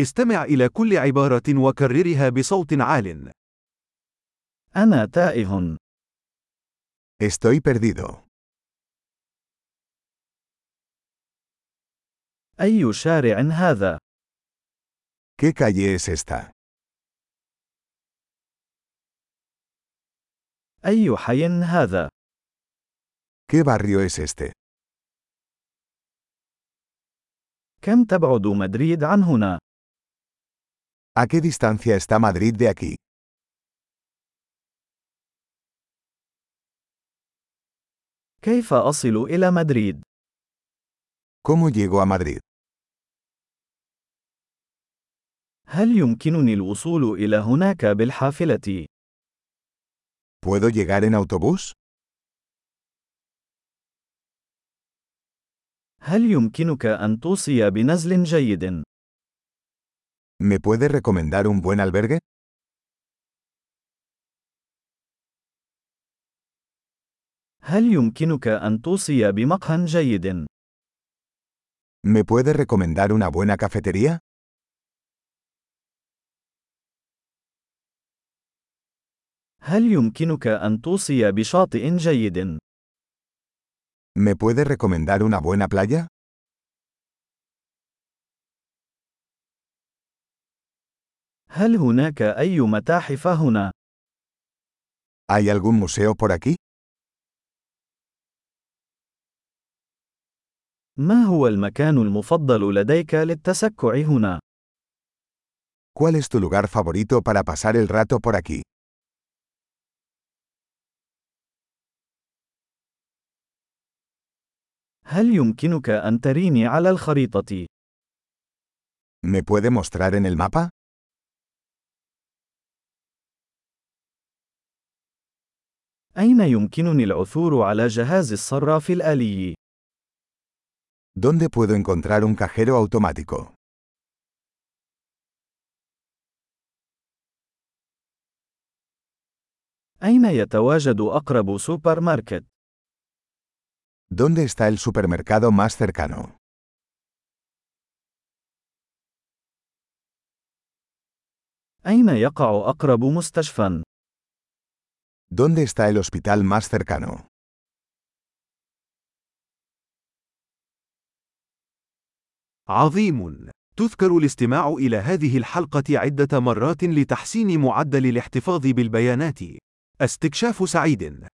استمع إلى كل عبارة وكررها بصوت عال. أنا تائه. Estoy perdido. أي شارع هذا؟ ¿Qué calle es esta? أي حي هذا؟ ¿Qué barrio es este? كم تبعد مدريد عن هنا؟ ¿A qué distancia está Madrid de aquí? كيف أصل إلى مدريد؟ ¿Cómo llego a Madrid? هل يمكنني الوصول إلى هناك بالحافلة؟ ¿Puedo llegar en autobús? هل يمكنك أن توصي بنزل جيد؟ ¿Me puede recomendar un buen albergue? هل يمكنك أن توصي بمقهى جيد؟ ¿Me puede recomendar una buena cafetería? هل يمكنك أن توصي بشاطئ جيد؟ ¿Me puede recomendar una buena playa? هل هناك أي متاحف هنا؟ ¿Hay algún museo por aquí? ما هو المكان المفضل لديك للتسكع هنا؟ ¿Cuál es tu lugar favorito para pasar el rato por aquí? هل يمكنك أن تريني على الخريطة؟ ¿Me puede mostrar en el mapa? أين يمكنني العثور على جهاز الصراف الآلي؟ ¿Dónde puedo encontrar un cajero automático? أين يتواجد أقرب سوبر ماركت؟ ¿Dónde está el supermercado más cercano? أين يقع أقرب مستشفى؟ ¿Dónde está el hospital más cercano? عظيم. تذكر الاستماع إلى هذه الحلقة عدة مرات لتحسين معدل الاحتفاظ بالبيانات. استكشاف سعيد.